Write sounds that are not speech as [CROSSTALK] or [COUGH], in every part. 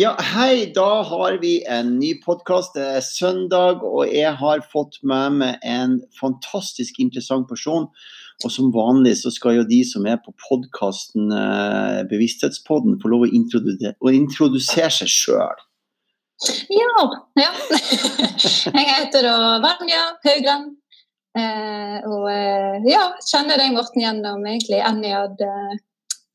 Ja, hei, da har vi en ny podkast. Det er søndag, og jeg har fått med meg en fantastisk interessant person. Og som vanlig så skal jo de som er på podkasten eh, Bevissthetspodden, få lov å introdusere, å introdusere seg sjøl. Ja. ja. [LAUGHS] Jeg heter da Vanja Haugland. Eh, og eh, ja, kjenner deg, Morten, gjennom egentlig NIAD eh,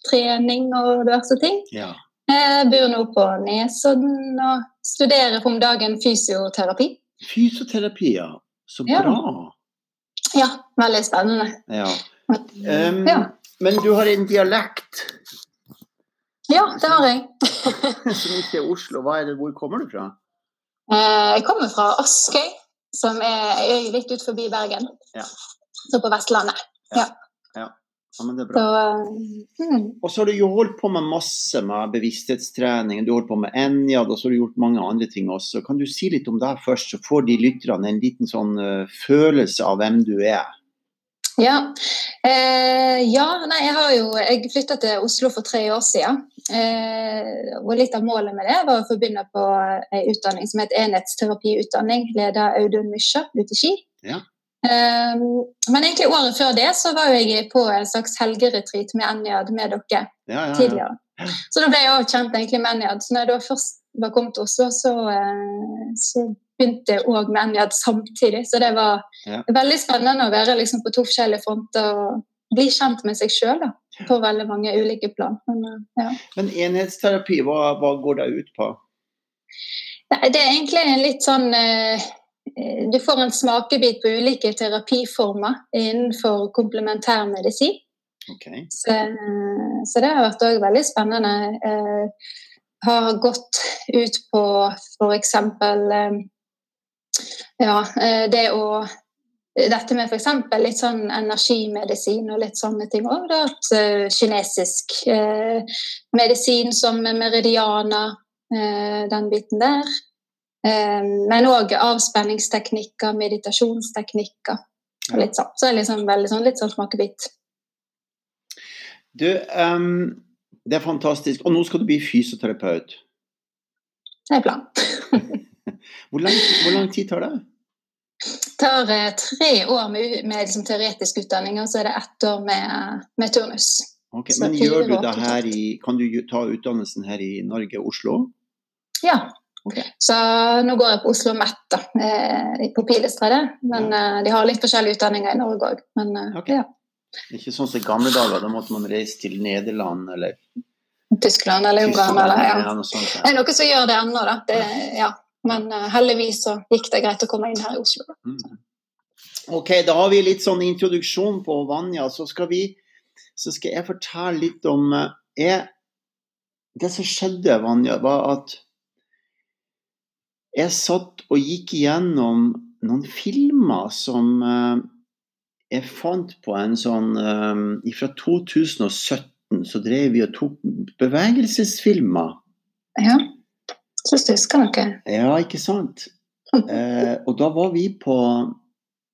trening og diverse ting. Ja. Jeg bor nå på Nesodden og studerer om dagen fysioterapi. Fysioterapi, ja. Så bra. Ja, veldig spennende. Ja. Um, Ja. Men du har en dialekt Ja, det har jeg. [LAUGHS] som ikke er Oslo. Er det, hvor kommer du fra? Eh, Jeg kommer fra Askøy, som er litt ut forbi Bergen. Ja. Så på Vestlandet. Ja, men det er Så bra. eh, mm. Og så har du jo holdt på med masse med bevissthetstrening. Du har holdt på med Enjad, og så har du gjort mange andre ting også. Kan du si litt om deg først, så får de lytterne en liten sånn uh, følelse av hvem du er? Ja. Eh, ja, nei, jeg har jo Jeg flytta til Oslo for tre år siden. Eh, og litt av målet med det var å forbinde på en utdanning som het enhetsterapiutdanning, leder Audun Mysja ute i Ski. Ja. Eh, men egentlig året før det så var jeg på en slags helgeretreat med Enjad med dere Ja, ja, ja. tidligere. Så da ble jeg også kjent egentlig med Enjad. Så når jeg da først var kommet til Oslo, så, eh, så begynte jeg òg med Enjad samtidig. Så det var veldig spennende å være liksom på to forskjellige fronter og bli kjent med seg sjøl på veldig mange ulike plan. Men, eh, ja. Men enhetsterapi, hva, hva går det ut på? Det er egentlig en litt sånn eh, Du får en smakebit på ulike terapiformer innenfor komplementærmedisin. Okay. Så, så det har vært også veldig spennende. Eh, har gått ut på f.eks. Eh, ja, eh, det å dette med f.eks. litt sånn energimedisin og litt sånne ting. òg. eh, kinesisk eh, medisin som meridianer, eh, den biten der. Eh, men òg avspenningsteknikker, meditasjonsteknikker. og Litt sånn. Så det er liksom veldig sånn, litt sånn smakebit. Du, um, det er fantastisk. Og nå skal du bli fysioterapeut. Det er planen. [LAUGHS] Hvor hvor lang tid tar det? Det tar eh, tre år med, med liksom, teoretisk utdanning, og så er det ett år med, med turnus. Okay, Så Men gjør du det her i Kan du ta utdannelsen her i Norge, Oslo? Ja. Ok. Så nå går jeg på Oslo Met, da, eh, på Pilestredet. Men ja. de har litt forskjellige utdanninger i Norge òg. Men eh, Ok. ja. Ikke sånn som i gamle dager, da måtte man reise til Nederland eller Tyskland eller Ungarn eller ja. Ja, noe sånt. Det er noe som gjør det ennå, da. Det, ja. Men eh, heldigvis så gikk det greit å komme inn her i Oslo. Da. Mm. Ok, da har vi litt sånn introduksjon på Vanja. Så skal, vi, så skal jeg fortelle litt om eh, jeg, Det som skjedde, Vanja, var at jeg satt og gikk igjennom noen filmer som eh, jeg fant på en sånn eh, Fra 2017 så drev vi og tok bevegelsesfilmer. Ja. Så husker noe? Ja, ikke sant? Eh, og da var vi på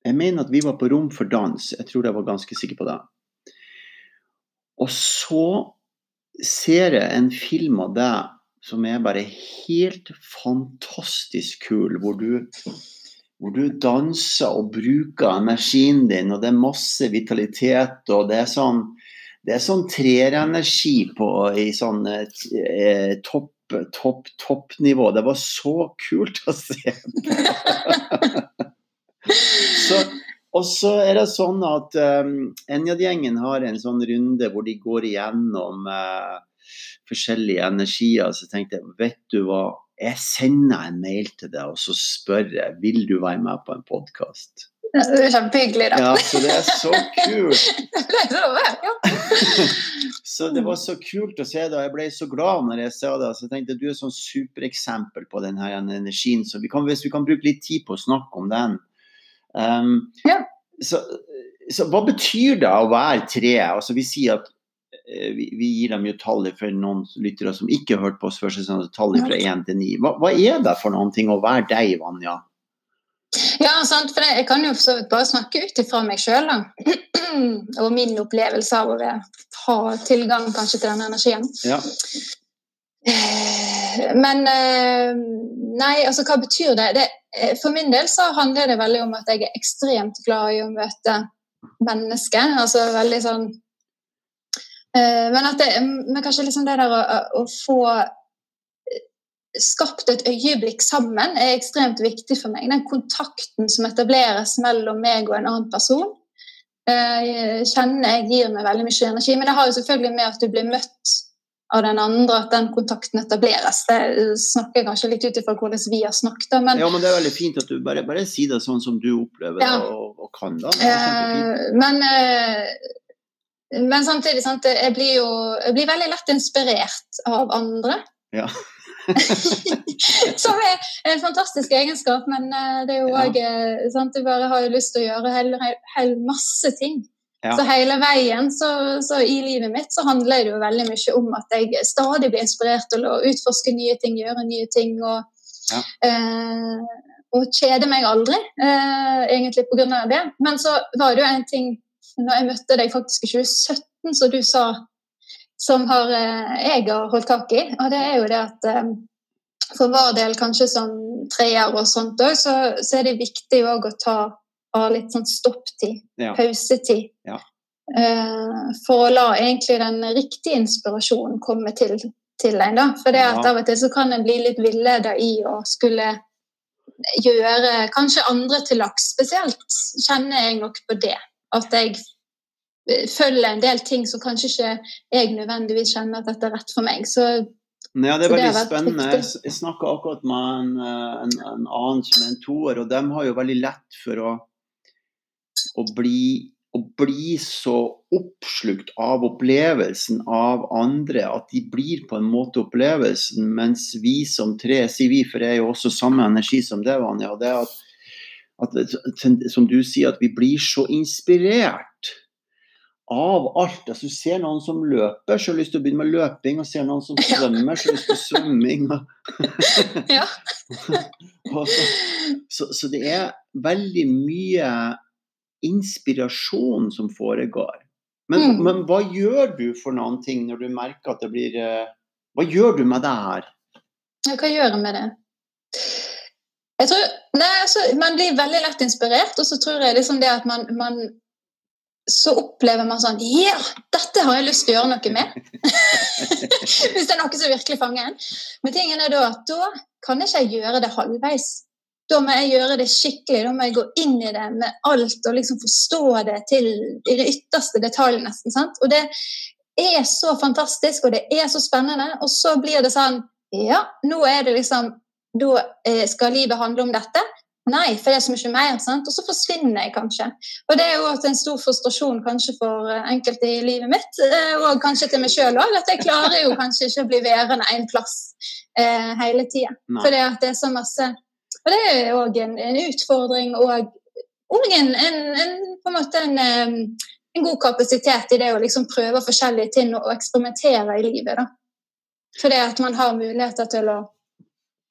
Jeg mener at vi var på Rom for dans. Jeg tror jeg var ganske sikker på det. Og så ser jeg en film av deg som er bare helt fantastisk kul, hvor du, hvor du danser og bruker energien din, og det er masse vitalitet, og det er sånn det er sånn treerenergi på i sånn eh, topp, topp, toppnivå. Det var så kult å se på. [LAUGHS] og så er det sånn at um, Enjad-gjengen har en sånn runde hvor de går igjennom eh, forskjellige energier. Så tenkte jeg, vet du hva, jeg sender en mail til deg og så spør jeg, vil du være med på en podkast. Det er kjempehyggelig, da. Ja, så det er så kult. [LAUGHS] Så bra, ja. [LAUGHS] Så det var så kult å se det, og jeg ble så glad når jeg sa det. Så jeg tenkte du er et sånn supereksempel på den her energien, så vi kan, hvis vi kan bruke litt tid på å snakke om den. Um, Ja. så, så hva betyr det å være tre? Altså vi sier at vi, vi gir dem jo tallet for noen lyttere som ikke har hørt på oss før, så sånn, tallet fra én til ni. Hva, hva er det for noen ting å være deg, Vanja? Ja, sant, for Jeg kan jo bare snakke ut ifra meg sjøl [CLEARS THROAT] og min opplevelse av å ha tilgang kanskje til denne energien. Ja. Eh, men eh, Nei, altså hva betyr det? det? Eh, for min del så handler det veldig om at jeg er ekstremt glad i å møte mennesker. Altså veldig sånn Men at det, men kanskje liksom det der å, å få skapt et øyeblikk sammen er ekstremt viktig for meg. Den kontakten som etableres mellom meg og en annen person, kjenner jeg gir meg veldig mye energi. Men det har jo selvfølgelig med at du blir møtt av den andre, at den kontakten etableres. Det snakker kanskje litt ut ifra hvordan vi har snakket. Men, ja, men det er veldig fint at du bare, bare sier det sånn som du opplever ja. det og, og, kan. da. Eh, men, eh, men, samtidig, sant, jeg blir jo jeg blir veldig lett inspirert av andre. Ja. [LAUGHS] som er en fantastisk egenskap, men eh, det er jo òg ja. Eh, du bare har jo lyst til å gjøre hel, hel masse ting ja. Så hele veien så, så, i livet mitt så handler det jo veldig mye om at jeg stadig blir inspirert til å utforske nye ting, gjøre nye ting. og, ja. eh, og kjede meg aldri, eh, egentlig pga. det. Men så var det jo en ting når jeg møtte deg faktisk i 2017, som du sa, som har, eh, jeg har holdt tak i. Og det er jo det at eh, for vår del, kanskje som treer og sånt òg, så, så, er det viktig òg å ta av litt sånn stopptid, ja. pausetid. Ja. Uh, for å la egentlig den riktige inspirasjonen komme til, til en. da. For det at av og til så kan en bli litt villeda i å skulle gjøre kanskje andre til laks. Spesielt kjenner jeg nok på det. At jeg følger en del ting som kanskje ikke jeg nødvendigvis kjenner at dette er rett for meg. Så ja, det er veldig det spennende. Jeg, jeg snakka akkurat med en, eh, en, en, annen som er en toer, og de har jo veldig lett for å å bli, å bli så oppslukt av opplevelsen av andre at de blir på en måte opplevelsen, mens vi som tre, sier vi, for det er jo også samme energi som det, Vanja, det at, at, som du sier, at vi blir så inspirert av alt. Altså, du ser noen som løper, så har du lyst til å begynne med løping. Og ser noen som svømmer, så har du lyst til svømming. [LAUGHS] [LAUGHS] så, så, så, det er veldig mye inspirasjon som foregår. Men, mm. men, hva gjør du for noen ting når du merker at det blir eh, Hva gjør du med det her? Hva gjør jeg med det? Jeg tror, nei, altså, Man blir veldig lett inspirert, og så tror jeg liksom det at man, man så opplever man sånn Ja, dette har jeg lyst til å gjøre noe med! [LAUGHS] Hvis det er noe som virkelig fanger en. Men tingen er da at da kan ikke jeg gjøre det halvveis. Da må jeg gjøre det skikkelig, da må jeg gå inn i det med alt og liksom forstå det til i det ytterste detalj, nesten. sant? Og det er så fantastisk, og det er så spennende. Og så blir det sånn Ja, nå er det liksom Da eh, skal livet handle om dette. Nei, for det er så mye mer. sant? Og så forsvinner jeg kanskje. Og det er jo en stor frustrasjon kanskje for eh, enkelte i livet mitt, eh, og kanskje til meg sjøl òg, at jeg klarer jo kanskje ikke å bli værende en plass eh, hele tida. For det er så masse og det er òg en, en, utfordring og, og en, en, på en måte en, god kapasitet i det å liksom prøve forskjellige ting og eksperimentere i livet. da. For det at man har muligheter til å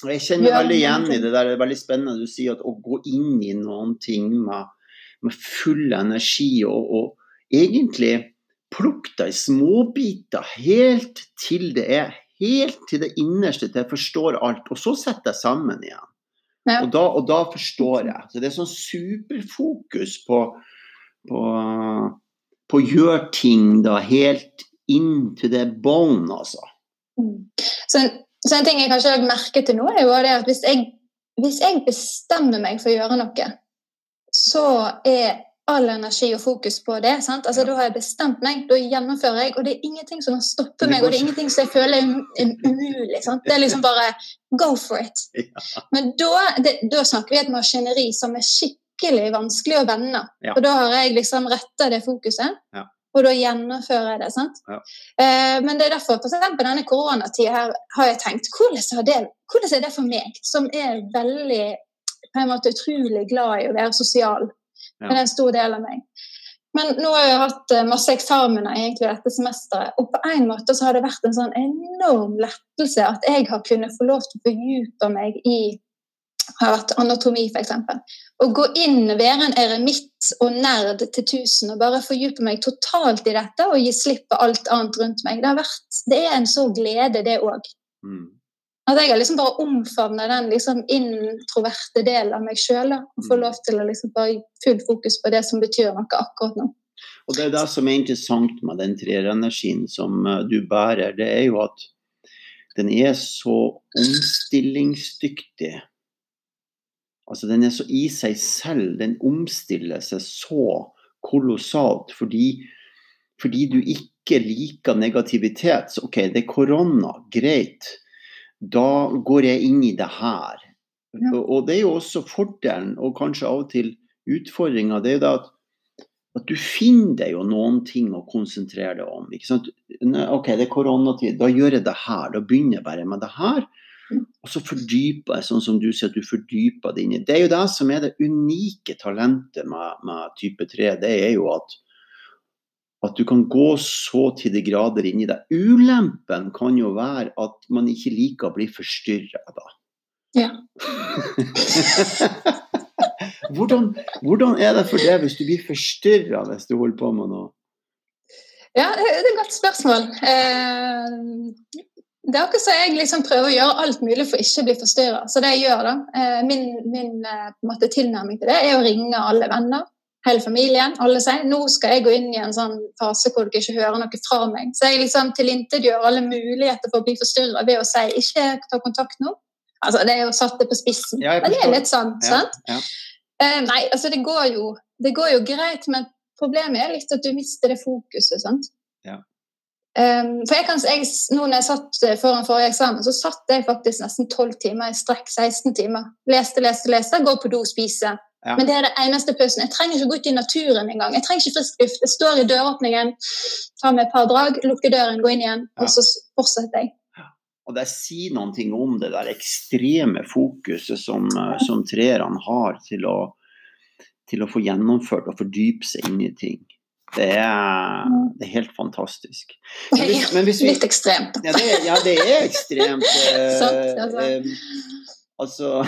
Jeg kjenner veldig igjen i det der. Det er veldig spennende du sier at å gå inn i noen ting med, med full energi og, og egentlig plukke deg småbiter helt til det er helt til det innerste til jeg forstår alt, og så setter jeg sammen igjen. Ja. Og, da, og, da, forstår jeg. Så det er sånn superfokus på, på, på å gjøre ting da helt inn til the bone, altså. Mm. Så, så, en ting jeg kanskje har merket til nå, er jo det at hvis jeg, hvis jeg bestemmer meg for å gjøre noe, så er all energi og fokus på det. sant? Altså, ja. Da har jeg bestemt meg, da gjennomfører jeg, og det er ingenting som kan stoppe meg, og det er ingenting som jeg føler er umulig. sant? Det er liksom bare go for it. [LAUGHS] Ja. Men da, det, da, snakker vi et maskineri som er skikkelig vanskelig å vende. Ja. Og da har jeg liksom retta det fokuset. Ja. Og da gjennomfører jeg det. sant? Ja. Eh, men det er derfor på denne koronatida her har jeg tenkt hvordan er, det, hvordan er det for meg, som er veldig på en måte utrolig glad i å være sosial men det er en stor del av meg. Men nå har jeg hatt eh, masse eksamener egentlig dette semesteret, og på en måte så har det vært en sånn enorm lettelse at jeg har kunnet få lov til å fordype meg i har vært anatomi, f.eks. Å gå inn, være en eremitt og nerd til tusen og bare fordype meg totalt i dette og gi slipp på alt annet rundt meg. Det, vært, det er en så glede, det òg. Mm. At jeg har liksom bare omfavna den liksom introverte delen av meg sjøl. Og får Mm. lov til å liksom bare full fokus på det som betyr noe akkurat nå. Og det er det som er interessant med den treerenergien som eh, du bærer, det er jo at den er så omstillingsdyktig. Altså den er så i seg selv, den omstiller seg så kolossalt fordi, fordi du ikke liker negativitet. Så OK, det er korona, greit. Da går jeg inn i det her. Ja. Og, det er jo også fordelen, og kanskje av og til utfordringa, det er det at at du finner deg jo noen ting å konsentrere deg om. ikke sant? OK, det er koronatid, da gjør jeg det her. Da begynner jeg bare med det her. Og så fordyper jeg, sånn som du sier, at du fordyper det inni. Det er jo det som er det unike talentet med, med type 3. Det er jo at, at du kan gå så til de grader inni deg. Ulempen kan jo være at man ikke liker å bli forstyrra da. Ja. [LAUGHS] hvordan, hvordan er det for deg hvis du blir forstyrra hvis du holder på med noe? Ja, det er et godt spørsmål. Eh, det er akkurat så jeg liksom prøver å gjøre alt mulig for ikke å bli forstyrra. Så det jeg gjør da, eh, min, min eh, måte, tilnærming til det er å ringe alle venner, hele familien. Alle sier nå skal jeg gå inn i en sånn fase hvor dere ikke hører noe fra meg. Så jeg liksom tilintetgjør alle muligheter for å bli forstyrra ved å si ikke ta kontakt nå. Altså, Det er jo satt det på spissen. Ja, Men det er litt sånn, Ja, sant? ja. Uh, nei, altså det går, jo, det går jo greit, men problemet er litt at du mister det fokuset. sant? Ja. Um, for jeg kan, jeg, nå når jeg satt eh, foran forrige eksamen, så satt jeg faktisk nesten 12 timer i strekk. 16 timer. Leste, leste, leste, går på do, spise. Ja. Men det er det eneste pausen. Jeg trenger ikke gå ut i naturen engang. Jeg trenger ikke frisk luft. Jeg står i døråpningen, tar meg et par drag, lukker døren, går inn igjen, Ja. og så fortsetter jeg. Og det sier noen ting om det der ekstreme fokuset som, eh, som treerne har til å, til å få gjennomført og fordype seg inn i ting. Det er, det er helt fantastisk. Men hvis, [LAUGHS] men hvis vi, Litt ekstremt. ja, det, ja, det er ekstremt. [LAUGHS] eh, Sant, altså.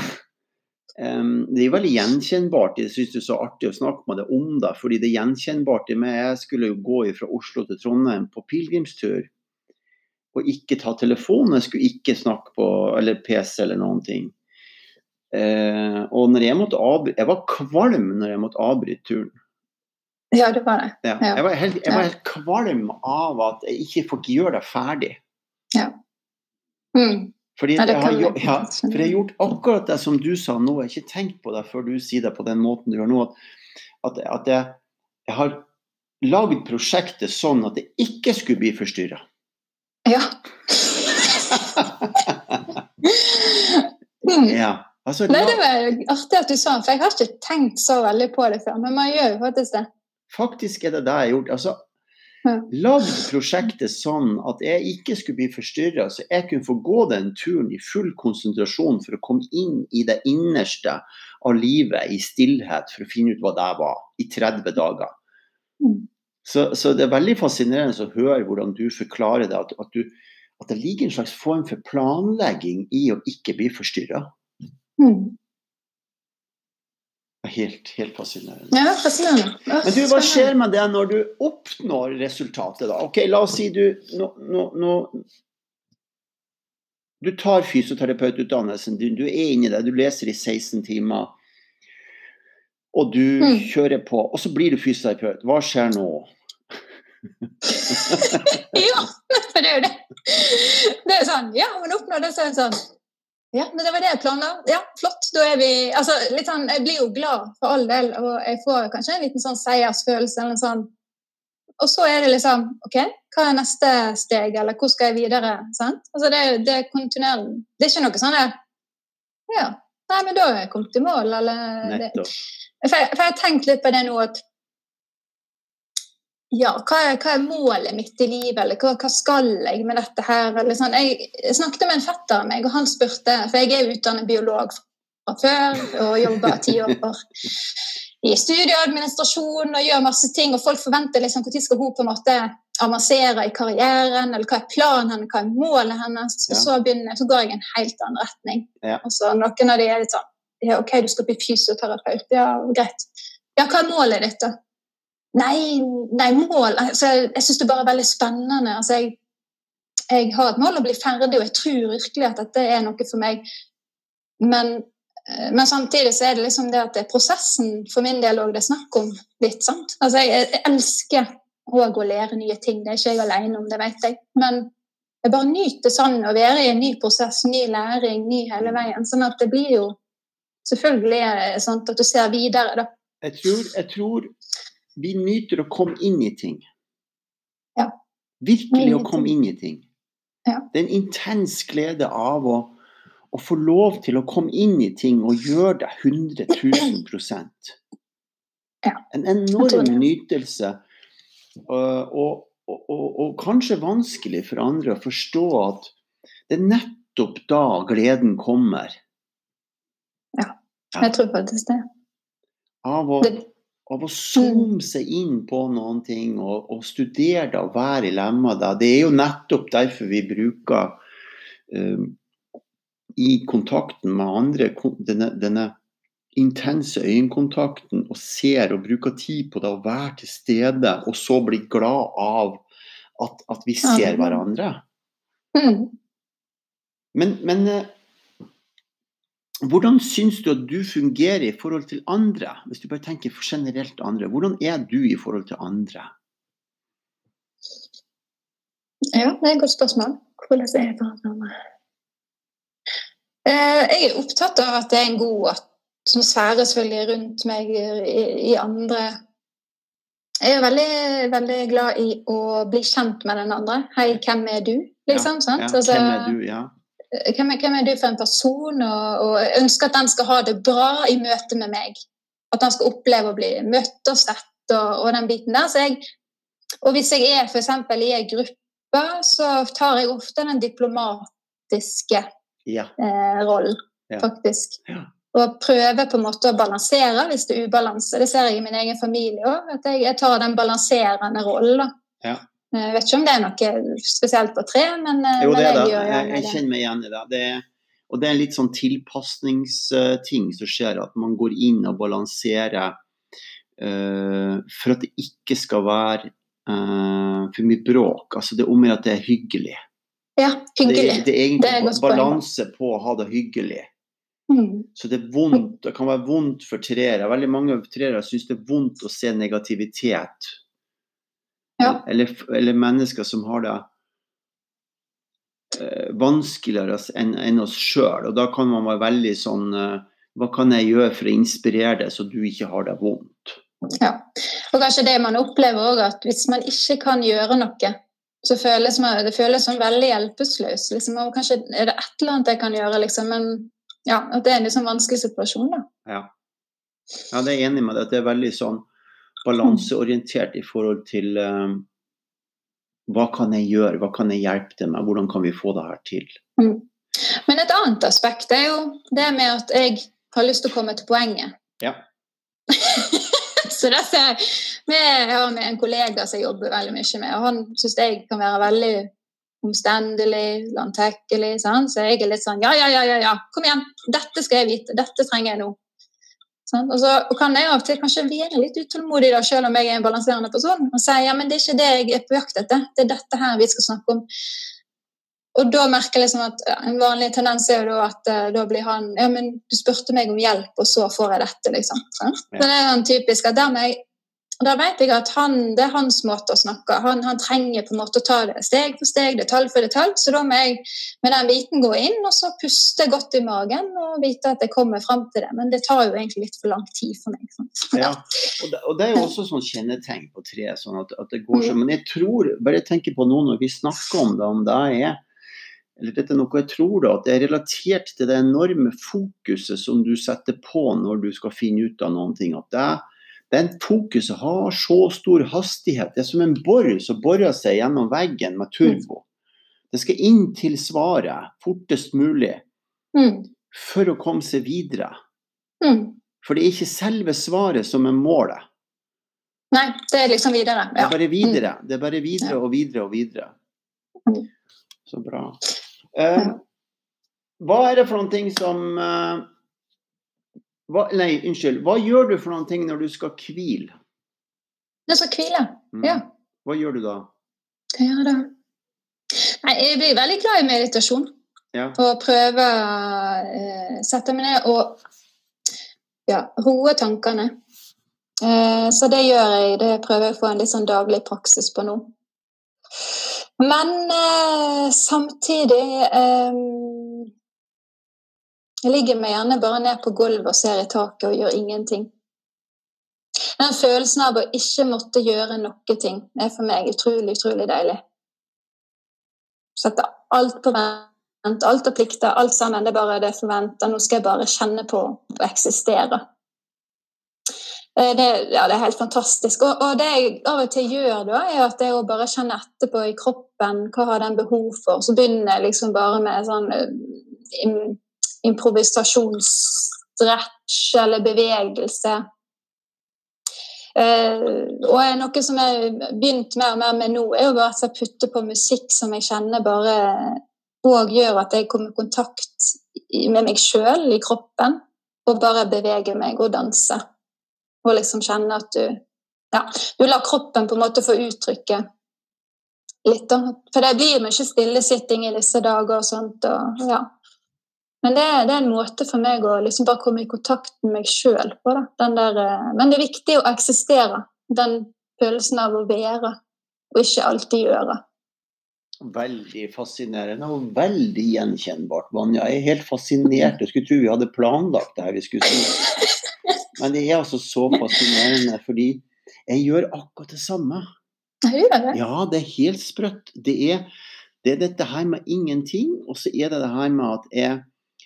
em, Det er veldig gjenkjennbart. Jeg syns det er så artig å snakke med deg om det. fordi det er gjenkjennbart i. Jeg skulle jo gå fra Oslo til Trondheim på pilegrimstur. Og ikke ta telefonen. Jeg skulle ikke snakke på eller PC eller noen ting. Eh, og når jeg måtte avbry Jeg var kvalm når jeg måtte avbryte turen. Ja, det var det. Ja, Ja. jeg, var helt, jeg var Ja. helt kvalm av at jeg ikke fikk gjøre det ferdig. Mm. Fordi Ja, jeg har, ja, for jeg har gjort akkurat det som du sa nå. Jeg har ikke tenkt på det før du sier det på den måten du gjør nå. At, at, at jeg, jeg har lagd prosjektet sånn at det ikke skulle bli forstyrra. Ja. [LAUGHS] mm. Ja. Altså, Nei, det var artig at du sa det, for jeg har ikke tenkt så veldig på det før. Men man gjør jo faktisk det. Faktisk er det det jeg har gjort. Altså, Lagd prosjektet sånn at jeg ikke skulle bli forstyrra, så jeg kunne få gå den turen i full konsentrasjon for å komme inn i det innerste av livet i stillhet for å finne ut hva det var, i 30 dager. Mm. Så, så det er veldig fascinerende å høre hvordan du forklarer det, at, at, du, at det ligger en slags form for planlegging i å ikke bli forstyrra. Mm. Helt, helt fascinerende. Ja, fascinerende. Men du, hva skjer med det når du oppnår resultatet, da? Ok, la oss si du nå, nå, nå Du tar fysioterapeututdannelsen, din, du er inni det, du leser i 16 timer, og du Mm. kjører på, og så blir du fysioterapeut. Hva skjer nå? [LAUGHS] Ja, for [LAUGHS] det er jo det. Det er sånn Ja, men oppnår det, så er det sånn Ja, men det var det jeg planla. Ja, flott. Da er vi Altså, litt sånn Jeg blir jo glad for all del, og jeg får kanskje en liten sånn seiersfølelse eller noe sånn. Og så er det liksom OK, hva er neste steg, eller hvor skal jeg videre? Sant? Altså, det, det er kontinuerlig. Det er ikke noe sånn der Ja, nei, men da er jeg kommet i mål, eller Nettopp. for jeg, for jeg har tenkt litt på det nå at ja, hva er, hva er målet mitt i livet, eller hva, hva skal jeg med dette her? Eller sånn. jeg, snakket med en fetter av meg, og han spurte For jeg er utdannet biolog fra før og jobber ti år i studieadministrasjon og gjør masse ting, og folk forventer liksom når skal hun på en måte avansere i karrieren, eller hva er planen hennes, hva er målet hennes? Og Ja. så, begynner, så går jeg i en helt annen retning. Ja. Og så noen av de er litt sånn ja, OK, du skal bli fysioterapeut. Ja, greit. Ja, hva er målet ditt, da? Nei, nei mål altså, Jeg, syns det bare er veldig spennende. Altså, jeg, jeg har et mål å bli ferdig, og jeg tror virkelig at dette er noe for meg. Men, eh, men samtidig så er det liksom det at det er prosessen for min del òg det er snakk om litt. sant? Altså, jeg, jeg elsker òg å lære nye ting. Det er ikke jeg alene om, det vet jeg. Men jeg bare nyter sånn å være i en ny prosess, ny læring, ny hele veien. Sånn at det blir jo Selvfølgelig sånn at du ser videre, da. Jeg tror, jeg tror vi nyter å komme inn i ting. Ja. Virkelig å komme inn i ting. Ja. Det er en intens glede av å, å få lov til å komme inn i ting og gjøre det 100 000 Ja. En enorm nytelse. Og, og, og, og, kanskje vanskelig for andre å forstå at det er nettopp da gleden kommer. Ja, Jeg tror faktisk det. Av å, det av å zoome seg inn på noen ting og, og studere det og være i lemma det. Det er jo nettopp derfor vi bruker um, i kontakten med andre denne, denne intense øyekontakten og ser og bruker tid på det og være til stede, og så bli glad av at, at vi ser hverandre. mm. Men, men eh, hvordan syns du at du fungerer i forhold til andre? Hvis du bare tenker generelt andre. Hvordan er du i forhold til andre? Ja, det er et godt spørsmål. Hvordan er jeg for andre? Eh, jeg er opptatt av at det er en god atmosfære selvfølgelig rundt meg i, i andre. Jeg er veldig, veldig glad i å bli kjent med den andre. Hei, hvem er du? Liksom, ja, Ja, Altså, hvem er du? Ja. Hvem, er, hvem er du for en person? Og, og jeg ønsker at den skal ha det bra i møte med meg. At den skal oppleve å bli møtt og sett og, og den biten der. Så jeg, og hvis jeg er f.eks. i en gruppe, så tar jeg ofte den diplomatiske ja. eh, rollen, Ja. faktisk. Ja. Og prøver på en måte å balansere hvis det er ubalanse. Det ser jeg i min egen familie òg, at jeg, jeg tar den balanserende rollen. da. Eh, Jeg vet ikke om det er noe spesielt på tre, men, eh, Jo, men det er det. gjør Jeg, kjenner meg igjen i det. det er, og det er en litt sånn tilpasningsting som skjer, at man går inn og balanserer uh, for at det ikke skal være uh, for mye bråk. Altså det er om å gjøre at det er hyggelig. Ja, hyggelig. Det, det er egentlig Det er balanse på å ha det hyggelig. Mm. Så det er vondt, det kan være vondt for treere. Veldig mange treere syns det er vondt å se negativitet. Ja. Eller, eller mennesker som har det eh, vanskeligere enn en oss sjøl. Og da kan man være veldig sånn eh, Hva kan jeg gjøre for å inspirere deg, så du ikke har det vondt? Ja. Og kanskje det man opplever også, at hvis man ikke kan gjøre noe, så føles man, det føles som veldig hjelpeløs. Liksom, og kanskje er det et eller annet jeg kan gjøre, liksom, men ja, at det er en liksom vanskelig situasjon. da. Ja. ja, det er enig med deg. At det er veldig sånn balanseorientert i forhold til um, hva kan jeg gjøre, hva kan jeg hjelpe til med, hvordan kan vi få det her til? Men et annet aspekt er jo det med at jeg har lyst til å komme til poenget. Ja. [LAUGHS] så det ser jeg. Med, jeg har med en kollega som jeg jobber veldig mye med, og han syns jeg kan være veldig omstendelig, landtekkelig. Så jeg er litt sånn ja, ja, ja, ja, ja, kom igjen, dette skal jeg vite, dette trenger jeg nå. Og så kan jeg av og til kanskje være litt utålmodig, da, selv om jeg er en balanserende person, og si ja, men det er ikke det jeg er på jakt etter, det er dette her vi skal snakke om. Og da merker jeg liksom at ja, En vanlig tendens er jo da at uh, da blir han Ja, men du spurte meg om hjelp, og så får jeg dette, liksom. sånn, Ja. Men det er sånn typisk at der, må jeg, der vet jeg at han, det er hans måte å snakke. Han, han trenger på en måte å ta det steg for steg, detalj for detalj. Så da må jeg med den biten gå inn og så puste godt i magen og vite at jeg kommer fram til det. Men det tar jo egentlig litt for lang tid for meg. [LAUGHS] Ja, og det, og det er jo også sånn kjennetegn på tre. sånn at, at det går sånn. Men jeg tror, bare tenker på nå når vi snakker om det, om det er eller dette er noe jeg tror da, at det er relatert til det enorme fokuset som du setter på når du skal finne ut av noen ting. At det, den fokuset har så stor hastighet. Det er som en bor som borer seg gjennom veggen med turbo. Det skal inn til svaret fortest mulig Mm. for å komme seg videre. Mm. For det er ikke selve svaret som er målet. Nei, det er liksom videre. Det er bare videre. Det er bare videre og videre og videre. Mm. Så bra. Eh, hva er det for noen ting som eh, hva, Nei, unnskyld. Hva gjør du for noen ting når du skal hvile? Det skal hvile. Mm. Ja. Hva gjør du da? Hva gjør jeg da? Nei, jeg blir veldig glad i meditasjon. Ja. Og prøve å eh, sette meg ned og ja, roe tankene. Eh, så det gjør jeg. Det prøver jeg å få en litt sånn daglig praksis på nå. Men eh, samtidig eh, Jeg ligger meg gjerne bare ned på gulvet og ser i taket og gjør ingenting. Den følelsen av å ikke måtte gjøre noe ting er for meg utrolig, utrolig deilig. Sette alt på vent, alt er plikter, alt sammen. Det er bare det forventa. Nå skal jeg bare kjenne på å eksistere. Eh, det, ja, det er helt fantastisk. Og, og, det jeg av og til gjør, da, er at jeg bare kjenner etterpå i kroppen hva har den behov for. Så begynner jeg liksom bare med sånn uh, improvisasjonsstretch eller bevegelse. Uh, og noe som jeg har begynt mer og mer med nå, er jo bare at jeg putter på musikk som jeg kjenner bare og gjør at jeg kommer i kontakt med meg sjøl i kroppen, og bare beveger meg og danser. Og liksom kjenne at du ja, du lar kroppen på en måte få uttrykke litt. da. For det blir mye stillesitting i disse dager og sånt. Og, ja. Men det, det, er en måte for meg å liksom bare komme i kontakt med meg sjøl på. Der, eh, men det er viktig å eksistere. Den følelsen av å være, og ikke alltid gjøre. Veldig fascinerende og veldig gjenkjennbart, Vanja. Jeg er helt fascinert. Jeg skulle tro vi hadde planlagt det her vi skulle si. Men det er altså så fascinerende, fordi jeg gjør akkurat det samme. Jeg gjør det. Ja, det er helt sprøtt. Det er, det er dette her med ingenting, og så er det det her med at jeg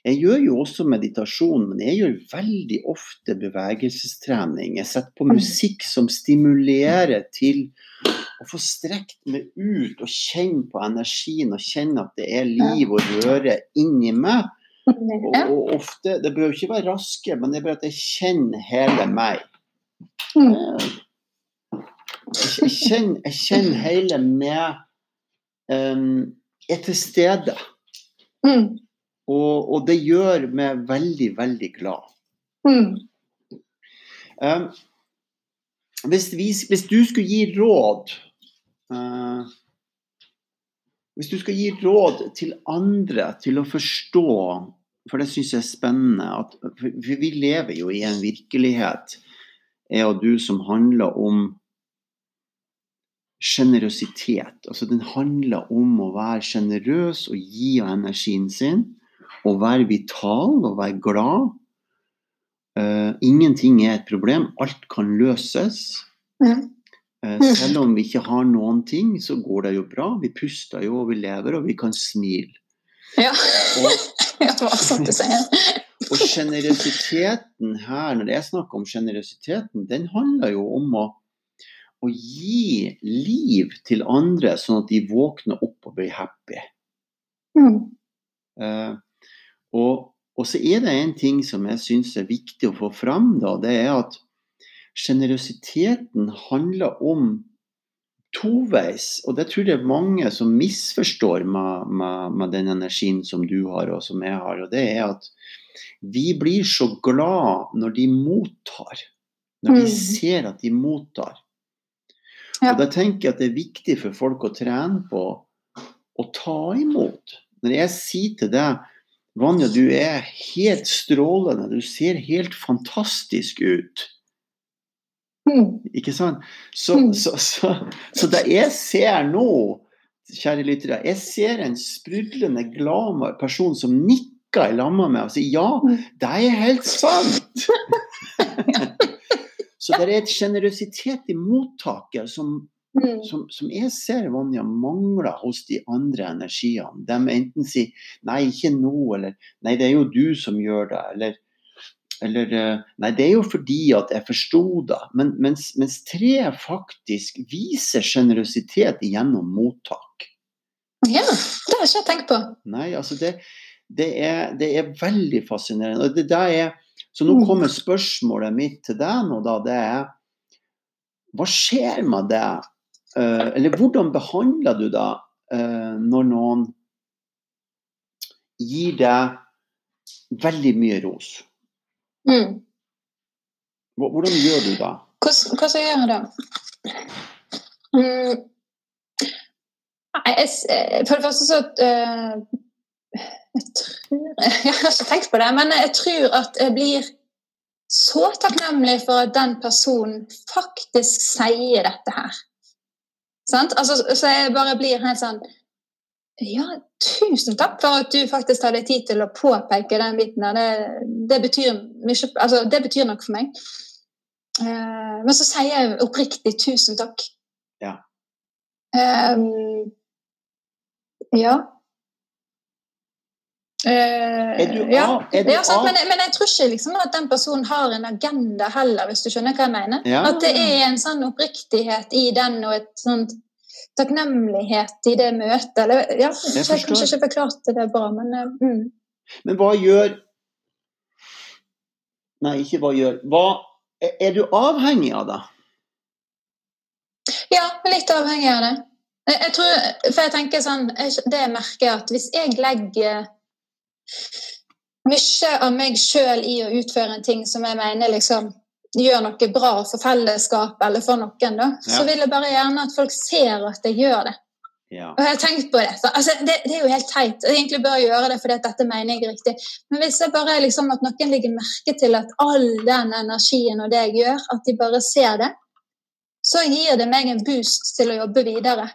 jeg gjør jo også meditasjon, men jeg gjør veldig ofte bevegelsestrening. Jeg setter på musikk som stimulerer til å få strekt meg ut og kjenne på energien og kjenne at det er liv og røre inni meg. Og, og, ofte Det bør jo ikke være raske, men det er bare at jeg kjenner hele meg. Mm. Jeg, kjenner, jeg kjenner hele meg um, er til stede. Mm. Og, og, det gjør meg veldig, veldig glad. Mm. Um, hvis, vi, hvis, du skulle gi råd uh, Hvis du skal gi råd til andre til å forstå for det syns jeg er spennende. At, for vi lever jo i en virkelighet, jeg og du, som handler om sjenerøsitet. Altså den handler om å være sjenerøs og gi av energien sin. Og være vital og være glad. Uh, ingenting er et problem. Alt kan løses. Mm. Uh, selv om vi ikke har noen ting, så går det jo bra. Vi puster jo, og vi lever, og vi kan smile. Ja. Og, [LAUGHS] og generøsiteten her, når jeg snakker om generøsiteten, den handler jo om å, å, gi liv til andre, sånn at de våkner opp og blir happy. Mm. Uh, og, og, så er det en ting som jeg syns er viktig å få fram, da, det er at sjenerøsiteten handler om toveis, og det tror jeg er mange som misforstår med, med, med, den energien som du har og som jeg har. Og det er at vi blir så glad når de mottar. Når de mm. ser at de mottar. Ja. Og da tenker jeg at det er viktig for folk å trene på å ta imot. Når jeg sier til deg Vanja, du er helt strålende, du ser helt fantastisk ut. Ikke sant? Så, mm. så, så, så, det jeg ser nå, kjære lyttere, jeg ser en sprudlende glad person som nikker i lag med og sier ja, det er helt sant! [LAUGHS] så det er et sjenerøsitet i mottaket som, mm. som, som, jeg ser Vanja mangler hos de andre energiene. De enten sier 'nei, ikke nå', eller 'nei, det er jo du som gjør det', eller eller eh, Nei, det er jo fordi at jeg forsto det. Men, mens, mens tre faktisk viser sjenerøsitet gjennom mottak. Ja, det har jeg ikke tenkt på. Nei, altså det, det, er, det er, veldig fascinerende. Og det er, så nå mm. kommer spørsmålet mitt til deg nå, da. Det er Hva skjer med det? Uh, eller hvordan behandler du det uh, når noen gir deg veldig mye ros? Mm. Hvordan gjør du det? Hva, hva gjør jeg da? Mm. jeg, for det første så uh, Jeg tror [LAUGHS] Jeg har ikke tenkt på det, men jeg tror at jeg blir så takknemlig for at den personen faktisk sier dette her. Sant? Altså, så jeg bare blir helt sånn Ja, tusen takk for at du faktisk tar deg tid til å påpeke den biten der. Det, det, betyr mye Altså, det betyr noe for meg. Uh, men så sier jeg oppriktig tusen takk. Ja. Um, ja. Uh, Er du ja. av? Er du ja sant, men, men jeg tror ikke liksom at den personen har en agenda heller, hvis du skjønner hva jeg mener. Ja. At det er en sånn oppriktighet i den, og et sånt takknemlighet i det møtet. Eller, ja, Jeg jeg, kanskje ikke forklarte det bra, men uh, mm. Men hva gjør Nei, ikke hva gjør hva, Er du avhengig av det? Ja, litt avhengig av det. Jeg, jeg tror, for jeg tenker sånn, Det Det jeg merker at hvis jeg legger mye av meg sjøl i å utføre en ting som jeg mener liksom gjør noe bra for fellesskapet eller for noen, da, Ja. så vil jeg bare gjerne at folk ser at jeg gjør det. Ja. Og jeg har tenkt på det. Så, altså, det, det er jo helt teit. Jeg egentlig bør gjøre det fordi dette mener jeg riktig. Men hvis jeg bare liksom at noen legger merke til at all den energien og det jeg gjør, at de bare ser det, så gir det meg en boost til å jobbe videre.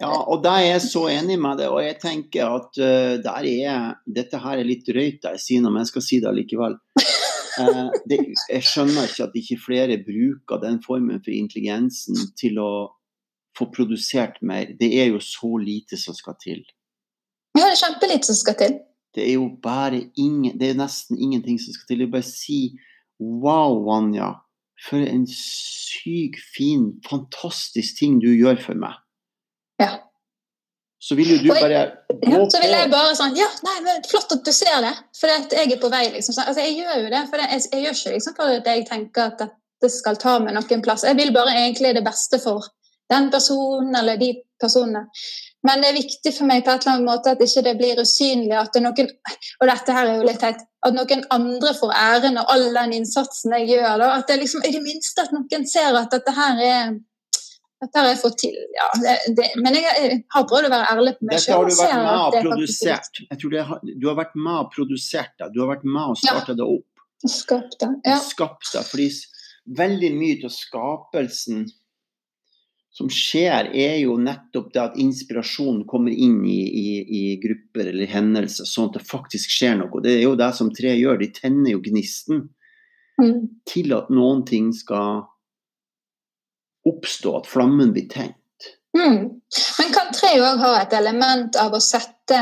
Ja, og der er jeg så enig med deg, og jeg tenker at uh, der er Dette her er litt drøyt, jeg sier noe, men jeg skal si det likevel. Uh, det, jeg skjønner ikke at ikke flere bruker den formen for intelligensen til å få produsert mer. Det er jo så lite som skal til. Ja, det er kjempelite som skal til. Det er jo bare ingen Det er nesten ingenting som skal til. Er bare si Wow, Vanja. For en syk, fin, fantastisk ting du gjør for meg. Så vil jo du bare Ja, så vil jeg bare sånn Ja, nei, men flott at du ser det, for jeg er på vei, liksom. Altså, jeg gjør jo det, for jeg, jeg gjør ikke liksom for at jeg tenker at dette skal ta meg noen plass. Jeg vil bare egentlig det beste for den personen eller de personene. Men det er viktig for meg på et eller annet måte at ikke det blir usynlig. at er noen, Og dette her er jo litt teit. At noen andre får æren av all den innsatsen jeg gjør. Da. At det liksom, I det minste at noen ser at dette her er dette har jeg fått til. Ja, det, det, men jeg, jeg har prøvd å være ærlig på meg Dette har du vært med og er produsert. Jeg tror det har, du har vært med og produsert det. Du har vært med og starta det opp. Skapt det. Ja. Skapt det. Fordi veldig mye av skapelsen som skjer, er jo nettopp det at inspirasjonen kommer inn i, i, i grupper eller hendelser, sånn at det faktisk skjer noe. Det er jo det som tre gjør. De tenner jo gnisten Mm. til at noen ting skal oppstå, at flammen blir tent. Mm. Men kan tre òg ha et element av å sette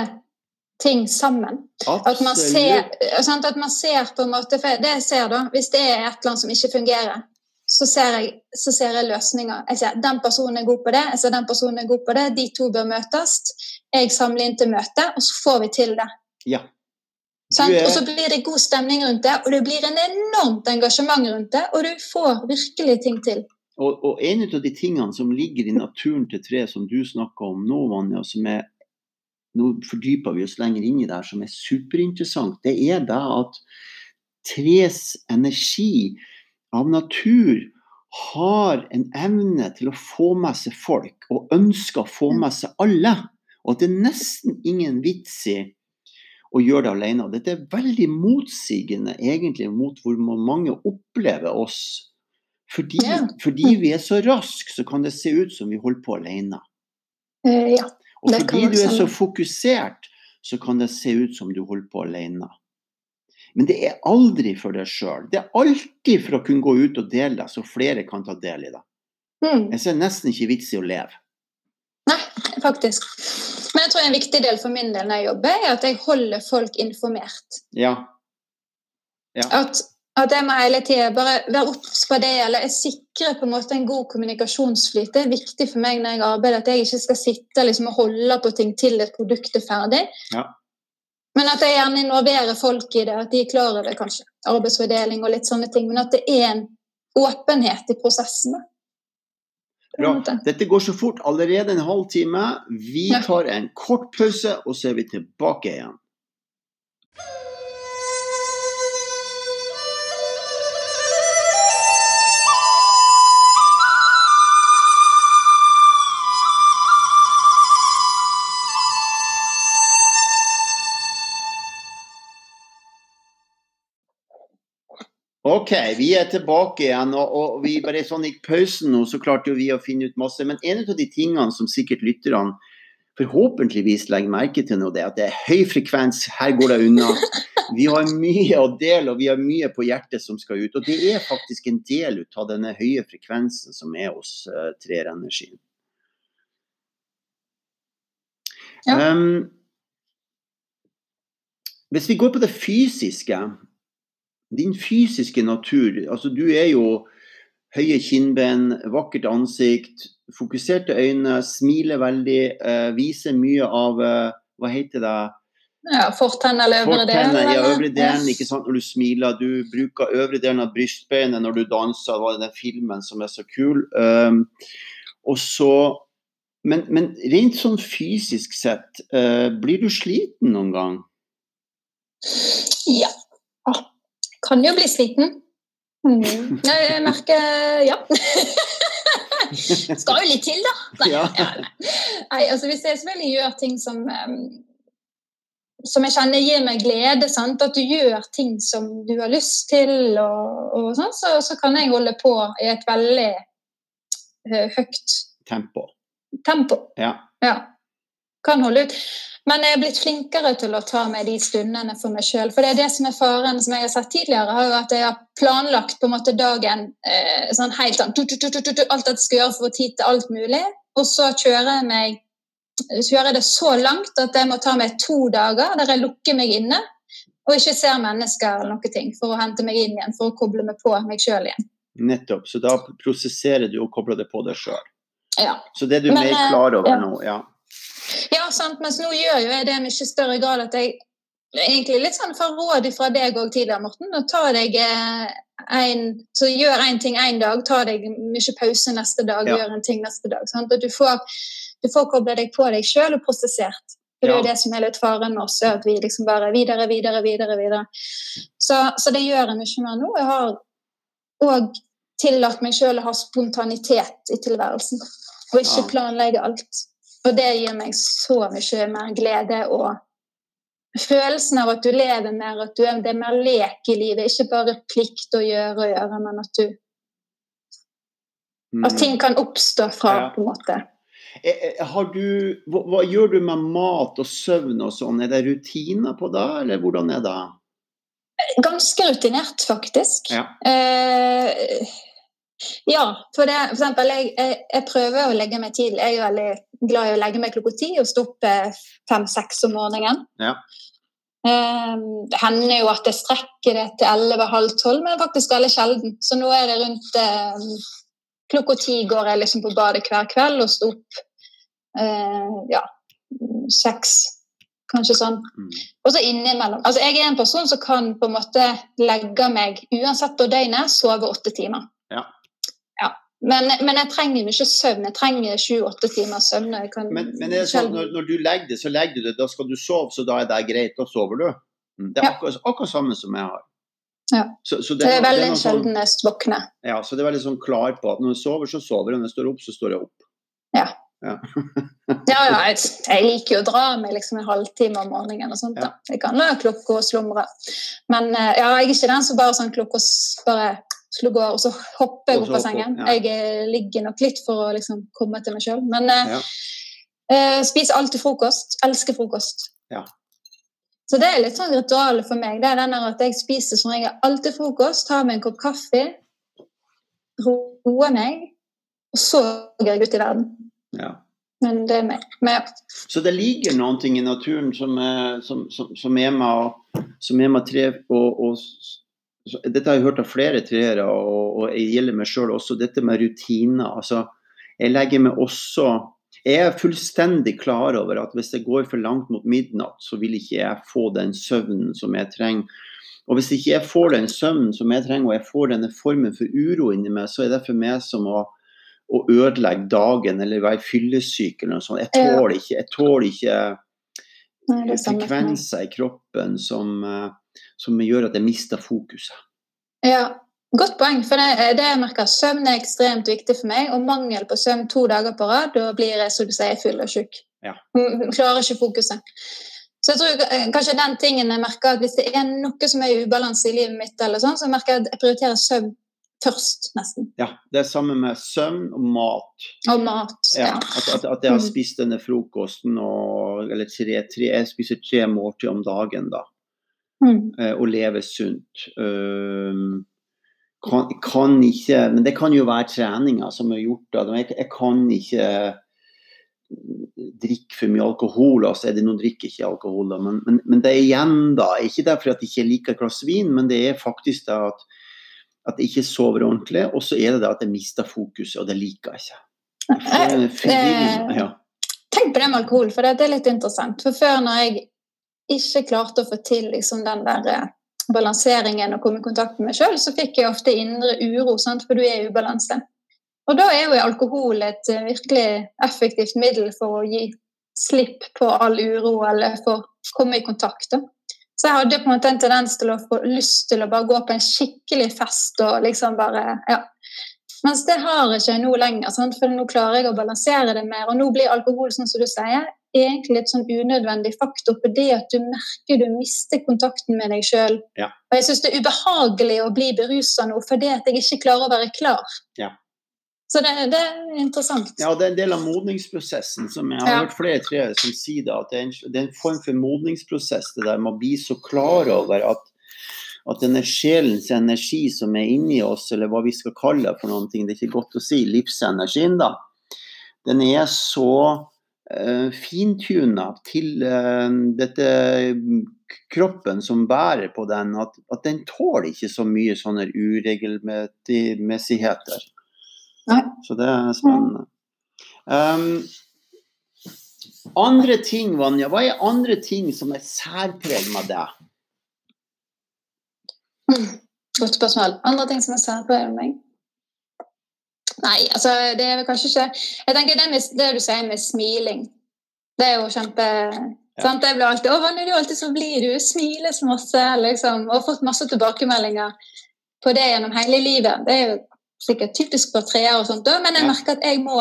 ting sammen? At man, ser, sant, at man ser på en måte for Det jeg ser, da, hvis det er et eller annet som ikke fungerer, så ser jeg, så ser jeg løsninger. Jeg ser den personen er god på det, jeg ser den personen er god på det, de to bør møtes. Jeg samler inn til møte, og så får vi til det. Ja. Sant? er- Og så blir det god stemning rundt det, og det blir en enormt engasjement rundt det, og du får virkelig ting til. Og, og en av de tingene som ligger i naturen til tre, som du snakker om nå, Vanja, som er Nå fordyper vi oss lenger inn i det her, som er superinteressant. Det er det at tres energi av natur har en evne til å få med seg folk, og ønsker å få med seg alle. Og at det er nesten ingen vits i å gjøre det alene. Dette er veldig motsigende egentlig mot hvor mange opplever oss. Fordi, Ja. fordi vi er så raske, så kan det se ut som vi holder på alene. Eh, ja. Og fordi du er så fokusert, så kan det se ut som du holder på alene. Men det er aldri for deg sjøl. Det er alltid for å kunne gå ut og dele deg, så flere kan ta del i det. Mm. Jeg ser nesten ikke vits i å leve. Nei, faktisk. Men jeg tror en viktig del for min del når jeg jobber, er at jeg holder folk informert. Ja. At, at jeg må hele tida bare være obs på det, eller jeg sikrer på en måte en god kommunikasjonsflyt. Det er viktig for meg når jeg arbeider, at jeg ikke skal sitte liksom, og holde på ting til et produkt er ferdig. Ja. Men at jeg gjerne involverer folk i det, at de er klar over kanskje arbeidsfordeling og litt sånne ting. Men at det er en åpenhet i prosessen. Bra. Dette går så fort. Allerede en halv time. Vi tar en kort pause, og så er vi tilbake igjen. Ok, vi er tilbake igjen. og, og vi bare sånn I pausen nå så klarte vi å finne ut masse. Men en av de tingene som sikkert lytterne forhåpentligvis legger merke til nå, det er at det er høy frekvens. Her går det unna. Vi har mye å dele, og vi har mye på hjertet som skal ut. Og det er faktisk en del ut av denne høye frekvensen som er hos uh, treerenergien. Ja. Um, hvis vi går på det fysiske Din fysiske natur altså Du er jo høye kinnben, vakkert ansikt, fokuserte øyne, smiler veldig, uh, viser mye av uh, Hva heter det? Ja, Fortenn eller øvre delen? Ja, øvre delen, ikke sant, når du smiler. Du bruker øvre delen av brystbeinet når du danser. Det var den filmen som er så kul. Um, og så men, men, rent sånn fysisk sett, uh, blir du sliten noen gang? Ja. Kan jo bli sliten. Mm. Jeg merker ja. Skal jo litt til, da. Nei, ja. Nei, altså hvis jeg selvfølgelig gjør ting som som jeg kjenner gir meg glede, sant? at du gjør ting som du har lyst til, og, og sånn, så, så, kan jeg holde på i et veldig uh, høyt tempo. tempo. Ja. ja. Kan holde ut. Men jeg er blitt flinkere til å ta meg de stundene for meg sjøl. For det er det som er faren, som jeg har sett tidligere, har jo at jeg har planlagt på en måte dagen eh, sånn helt sånn Alt jeg skal gjøre for å få tid til alt mulig. Og så kjører jeg meg kjører det så langt at jeg må ta meg to dager der jeg lukker meg inne og ikke ser mennesker eller noe ting for å hente meg inn igjen, for å koble meg på meg sjøl igjen. Nettopp. Så da prosesserer du og kobler det på deg sjøl. Ja. Så det er du Men, mer klar over ja. nå, ja. Ja, sant. Mens nå gjør jo jeg det mye større grad at jeg egentlig litt sånn får råd fra deg òg tidligere, Morten. Og ta deg eh, en, så gjør én ting én dag, ta deg mye pause neste dag, ja. gjør en ting neste dag. Sant? Og du får du får koble deg på deg sjøl og prosessert. For Det er jo det som er litt faren også, at vi liksom bare videre, videre, videre. videre. Så, så det gjør jeg mye mer nå. Jeg har òg tillatt meg sjøl å ha spontanitet i tilværelsen. Og ikke planlegge alt. Og det gir meg så mye mer glede og følelsen av at du lever mer, at du er, det er mer lek i livet. Ikke bare plikt å gjøre og gjøre, men at du At mm. ting kan oppstå fra, på en måte. Eh, eh, har du, hva, hva, gjør du med mat og søvn og sånn? Er det rutiner på det, eller hvordan er det? Ganske rutinert, faktisk. Ja. Eh, ja, for, det, for eksempel, jeg, jeg, jeg, prøver å legge meg tidlig. Jeg er veldig glad i å legge meg klokka ti og stå opp fem-seks om morgenen. Ja. Um, det hender jo at jeg strekker det til elleve-halv tolv, men faktisk veldig sjelden. Så nå er det rundt um, klokka ti går jeg liksom på badet hver kveld og står opp uh, ja, seks, kanskje sånn. Mm. Og så innimellom. Altså jeg er en person som kan på en måte legge meg, uansett på døgnet, sove åtte timer. Ja. Ja. Men, men, jeg trenger ikke søvn. Jeg trenger sju-åtte timers søvn. Kan, men, men er det sånn, når, når, du legger det, så legger du det, da skal du sove, så da er det greit. Da sover du. Mm, det er akkurat, akkurat samme som jeg har. Ja. Så, så det, det, er veldig det er sånn- sjelden jeg våkner. Ja, så det er veldig sånn klar på at når jeg sover, så sover jeg. Når jeg står opp, så står jeg opp. Ja. Ja, [LAUGHS] ja, ja jeg, jeg, liker jo å dra meg liksom en halvtime om morgenen. og sånt da. Jeg kan la klokka slumre. Men eh, ja, jeg er ikke den som bare sånn klokka bare slo gå, og så hopper jeg opp av sengen. Ja. Jeg eh, ligger nok litt for å liksom komme til meg sjøl. Men eh, ja. eh, spiser alltid frokost. Elsker frokost. Ja. Så det er litt sånn ritualet for meg. Det er den at jeg spiser som regel alltid frokost, tar meg en kopp kaffe, roer meg, og så går jeg ut i verden. Ja. Men det er meg. Men, ja. Så det ligger noen ting i naturen som, er, som, som, som er med, som er med tre og, og dette har jeg hørt av flere treere, og, og jeg gjelder meg sjøl også. Dette med rutiner. Altså, jeg legger meg også jeg er fullstendig klar over at hvis jeg går for langt mot midnatt, så vil ikke jeg få den søvnen som jeg trenger. Og hvis ikke jeg får den søvnen som jeg trenger, og jeg får denne formen for uro inni meg, så er det for meg som å, å ødelegge dagen eller være fyllesyk eller noe sånt. Jeg tåler ikke, jeg tåler ikke Nei, frekvenser i kroppen som, eh, som gjør at jeg mister fokuset. Ja, Godt poeng. for det, det jeg merker Søvn er ekstremt viktig for meg. Og mangel på søvn to dager på rad, da blir jeg som du sier, full og tjukk. Ja. Klarer ikke fokuset. Så jeg tror eh, kanskje den tingen jeg merker at Hvis det er noe som er ubalanse i livet mitt, eller sånn, så merker jeg at jeg prioriterer søvn først, nesten. Ja, det er samme med søvn og mat. Og mat. Ja. Ja, at, at, at jeg har Mm. spist denne frokosten og Eller tre, tre, jeg spiser tre måltid om dagen, da. Mm. eh, og leve sunt. Um, kan, kan ikke Men det kan jo være treninga som er gjort. Da. Jeg, jeg kan ikke drikke for mye alkohol. altså er det Nå drikker ikke alkohol, da, men, men, men det er igjen da, ikke derfor at jeg ikke liker et glass vin, men det er faktisk det at, at jeg ikke sover ordentlig, og så er det det at jeg mister fokuset, og det liker jeg ikke. Eh, [LAUGHS] For frivillig- eh, ja. Tenk på det med alkohol, for det er litt interessant. For før når jeg ikke klarte å få til liksom, den der eh, balanseringen og komme i kontakt med meg sjøl, så fikk jeg ofte indre uro, sant? for du er i ubalanse. Og da er jo alkohol et eh, virkelig effektivt middel for å gi slipp på all uro, eller for å komme i kontakt. Da. Så jeg hadde på en måte en tendens til å få lyst til å bare gå på en skikkelig fest og liksom bare ja, mens det har ikke jeg nå lenger, sant? for nå klarer jeg å balansere det mer. Og nå blir alkohol, sånn som du sier, egentlig et sånn unødvendig faktor på det at du merker du mister kontakten med deg sjøl. Ja. Og jeg syns det er ubehagelig å bli berusa nå fordi at jeg ikke klarer å være klar. Ja. Så det, det er interessant. Ja, det er en del av modningsprosessen. som Jeg har Ja. hørt flere treere som sier det, at det er, en, det er en form for modningsprosess. Det der med å bli så klar over at, at denne sjelens energi som er inni oss, eller hva vi skal kalle det for noen ting, det er ikke godt å si, livsenergien, da, den er så fintuna til eh, dette kroppen som bærer på den, at, at den tåler ikke så mye sånne uregelmessigheter. Så det er spennende. Um, andre ting, Vanja. Hva er andre ting som er særpreg med deg? Mm, Godt spørsmål. Andre ting som er særpreget meg? Nei, altså det er vel kanskje ikke Jeg tenker det, med, det du sier med smiling, det er jo kjempe sant? Jeg blir alltid 'Å, du er alltid så blid, du smiler så masse', liksom. Og har fått masse tilbakemeldinger på det gjennom hele livet. Det er jo sikkert typisk for treer og sånt, men jeg Ja. merker at jeg må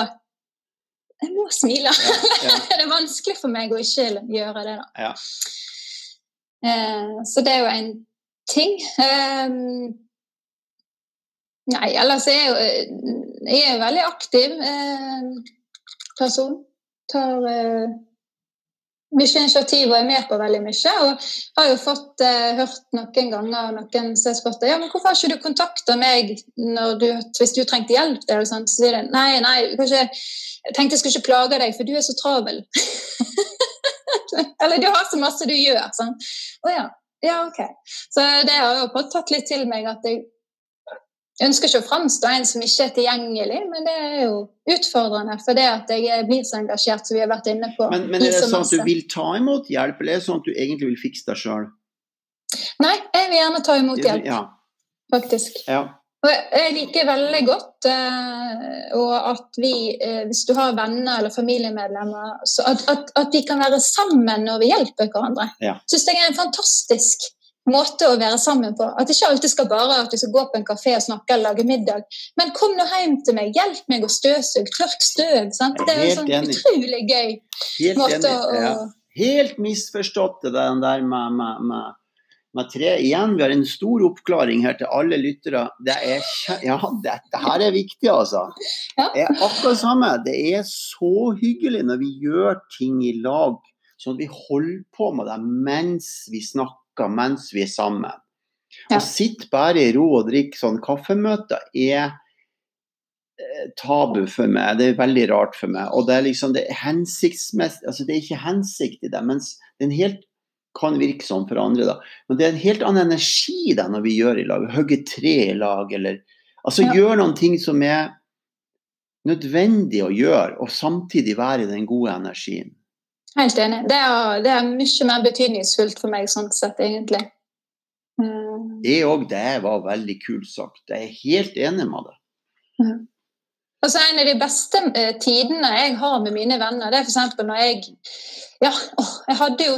jeg må smile. Ja, ja. [LAUGHS] det er vanskelig for meg å ikke gjøre det, da. Ja. Eh, så det er jo en ting. Um, nei, ellers er jeg jo Jeg er jo veldig aktiv eh, person. Tar eh, mye initiativ og er med på veldig mye. Og har jo fått eh, hørt noen ganger noen som har spurt ja, men hvorfor har ikke du kontakta meg du, hvis du trengte hjelp. Der, og? Så sier de nei, nei, kanskje, jeg tenkte jeg skulle ikke plage deg, for du er så travel. [LAUGHS] Eller du har så masse du gjør. Sånn. Å ja. Ja, OK. Så det har på en tatt litt til meg at jeg ønsker ikke å framstå en som ikke er tilgjengelig, men det er jo utfordrende for det at jeg blir så engasjert som vi har vært inne på. Men, men er det sånn at du vil ta imot hjelp, eller er det sånn at du egentlig vil fikse deg sjøl? Nei, jeg vil gjerne ta imot hjelp, Ja. faktisk. ja. Og jeg- jeg liker veldig godt eh, og at vi, eh, hvis du har venner eller familiemedlemmer, så at, at, at vi kan være sammen når vi hjelper hverandre. Ja. Syns jeg er en fantastisk måte å være sammen på. At det ikke alltid skal bare at vi skal gå på en kafé og snakke eller lage middag. Men kom nå hjem til meg, hjelp meg å støvsuge, tørk støv. Sant? Er Det er en sånn enig. utrolig gøy Helt måte enig. å Ja. Helt misforstått det der med, med, med, med tre. Igjen, vi har en stor oppklaring her til alle lyttere. Det er, ja, dette her er viktig, altså. Ja. Det er akkurat samme. Det er så hyggelig når vi gjør ting i lag, sånn at vi holder på med det mens vi snakker, mens vi er sammen. Ja. Å sitte bare i ro og drikke sånn kaffemøter er eh, tabu for meg. Det er veldig rart for meg. Og det er liksom det er hensiktsmessig Altså, det er ikke hensikt i det, mens det er en helt kan virke sånn for andre, da. Men det er en helt annen energi da når vi gjør i lag. Hogge tre i lag, eller Altså Ja. gjør noen ting som er nødvendig å gjøre, og samtidig være i den gode energien. Helt enig. Det er, det er mye mer betydningsfullt for meg sånn sett, egentlig. Mm. Det òg, det var veldig kult sagt. Jeg er helt enig med det. Altså En av de beste eh, tidene jeg har med mine venner, det er f.eks. når jeg Ja, åh, jeg hadde jo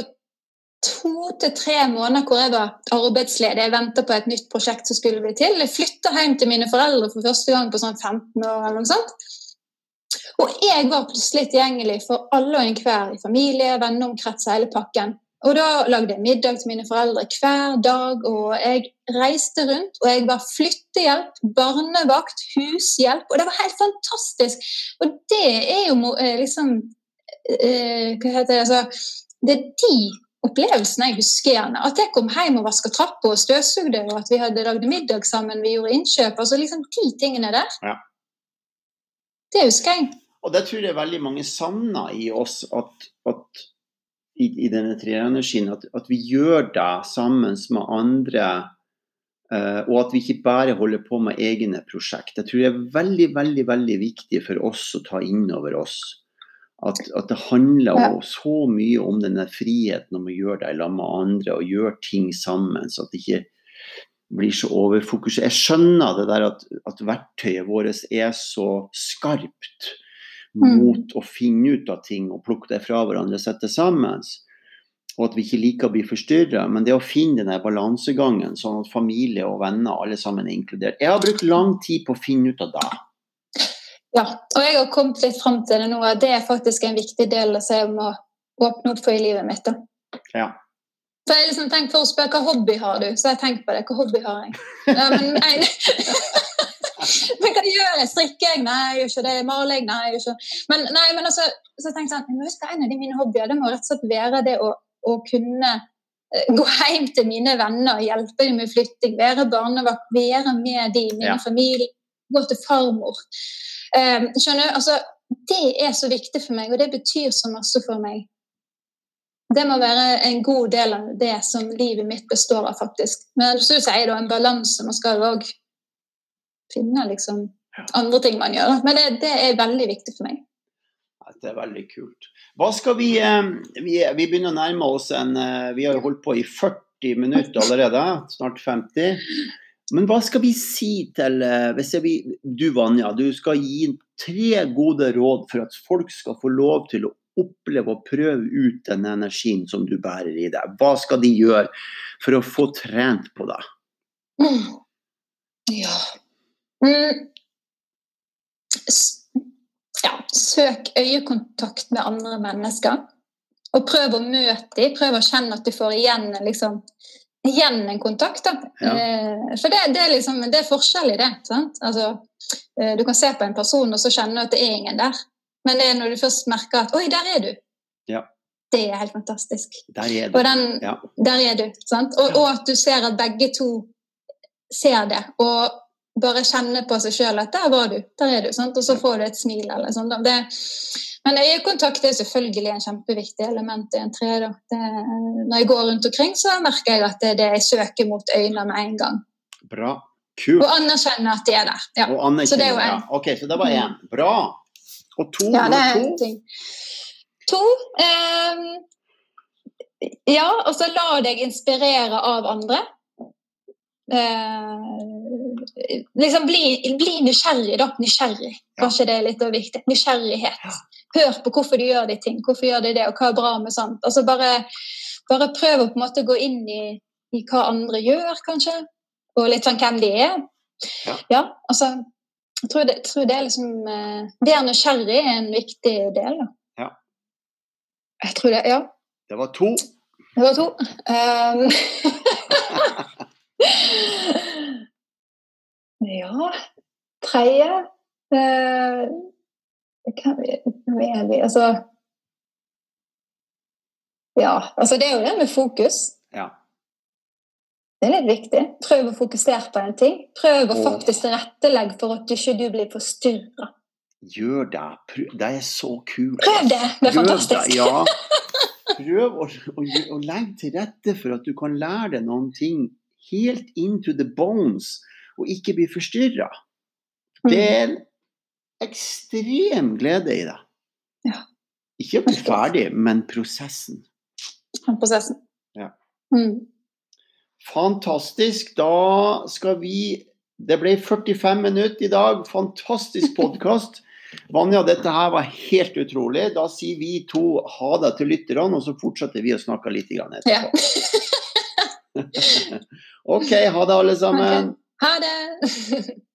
to til tre måneder hvor jeg var arbeidsledig. Jeg venta på et nytt prosjekt som skulle bli til. Jeg flytta hjem til mine foreldre for første gang på sånn 15 år. eller noe sånt. Og jeg var plutselig tilgjengelig for alle og enhver i familie, venneomkrets og hele pakken. Og da lagde jeg middag til mine foreldre hver dag, og jeg reiste rundt. Og jeg var flyttehjelp, barnevakt, hushjelp, og det var helt fantastisk. Og det er jo eh, liksom eh, Hva heter det? Altså, det er de opplevelsene jeg husker gjerne. At jeg kom hjem og vaska trappa og støvsugde, og at vi hadde lagd middag sammen, vi gjorde innkjøp. altså liksom De tingene der. Ja. Det husker jeg. Og det tror jeg veldig mange savner i oss, at, at i, i, denne treenergien, at, at vi gjør det sammen med andre. Uh, og at vi ikke bare holder på med egne prosjekt. Jeg tror det er veldig veldig, veldig viktig for oss å ta inn over oss. At, at det handler ja. så mye om denne friheten om å gjøre det sammen med andre og gjøre ting sammen. så at det ikke blir så overfokusert. Jeg skjønner det der at, at verktøyet vårt er så skarpt. Mot å finne ut av ting og plukke det fra hverandre og sette sammen. Og at vi ikke liker å bli forstyrra. Men det å finne denne balansegangen, sånn at familie og venner alle sammen er inkludert Jeg har brukt lang tid på å finne ut av det. Ja, og jeg har kommet litt fram til det nå, at det er faktisk en viktig del som jeg må åpne opp for i livet mitt. da. Ja. For jeg liksom tenkt For å spørre hva hobby har du, så jeg tenker på det. Hva hobby har jeg? Ja, men, [LAUGHS] [LAUGHS] men gjør jeg? Strikker jeg? Nei, jeg gjør ikke det. Maler? Nei, jeg gjør ikke Men, nei, men altså, så tenkte jeg sånn, husk en av de mine hobbyer det må rett og slett være det å, å kunne eh, gå hjem til mine venner, hjelpe dem med flytting, være barnevakt, være med de, min ja. familie, gå til farmor. Um, skjønner du? Altså, det er så viktig for meg, og det betyr så masse for meg. Det må være en god del av det som livet mitt består av, faktisk. Men så sier da en balanse. Man skal òg finne liksom andre ting man gjør. Men det, det, er veldig viktig for meg. Det er veldig kult. Hva skal vi, eh, vi, vi begynner å nærme oss en eh, Vi har jo holdt på i 40 minutter allerede, snart 50. Men hva skal vi si til eh, hvis jeg, Du Vanja, du skal gi tre gode råd for at folk skal få lov til å oppleve og prøve ut den energien som du bærer i deg. Hva skal de gjøre for å få trent på deg? Mm. Ja, Mm. Ja, søk øyekontakt med andre mennesker. Og prøv å møte dem. Prøv å kjenne at du får igjen, liksom, igjen en kontakt. Ja. Eh, for det, det, er liksom, det, er forskjell i det. Altså, eh, du kan se på en person og så kjenne at det er ingen der. Men det er når du først merker at 'oi, der er du'. Ja. Det er helt fantastisk. Der er du. Den, ja. er du og, og, at du ser at begge to ser det. Og bare kjenne på seg sjøl at 'der var du', der er du. Sant? Og så får du et smil eller sånn. Det, men øyekontakt er selvfølgelig en kjempeviktig element i en tre. Det, når jeg går rundt omkring, så merker jeg at det er det jeg søker mot øynene med en gang. Bra. Kult. Og anerkjenne at de er der. Ja. Så det er jo en. Ja. Ok, så det var én. Mm. Bra. Og to? Ja, det er to. Ting. To um, Ja, og så la deg inspirere av andre. Eh, liksom bli, bli, nysgjerrig, da. Nysgjerrig. Kanskje det er litt viktig. Nysgjerrighet. Hør på hvorfor du gjør de ting. Hvorfor gjør de det, og hva er bra med sånt. Altså bare, bare prøv å på en måte gå inn i, i, hva andre gjør, kanskje. Og litt sånn hvem de er. Ja, ja altså jeg tror, det, jeg tror det er liksom uh, Det er nysgjerrig er en viktig del, da. Ja. Jeg tror det, ja. Det var to. Det var to. Um, [LAUGHS] ja Tredje eh, Hva er vi Altså Ja, altså det er jo det med fokus. Ja. Det er litt viktig. Prøv å fokusere på en ting. Prøv å faktisk tilrettelegge for at du ikke blir forstyrra. Gjør det. Det er så kult. Prøv det. Det er fantastisk. Det, ja. [LAUGHS] Prøv å, å, å, legge til rette for at du kan lære deg noen ting helt into the bones og ikke bli forstyrra. Det er en ekstrem glede i det. Ja. Ikke å bli ferdig, men prosessen. Prosessen. Ja. Mm. Fantastisk. Da skal vi Det ble 45 minutter i dag. Fantastisk [LAUGHS] podkast. Vanja, dette her var helt utrolig. Da sier vi to ha det til lytterne, og så fortsetter vi å snakke litt etterpå. Ja. [LAUGHS] OK, ha det alle sammen. Okay. Ha det. [LAUGHS]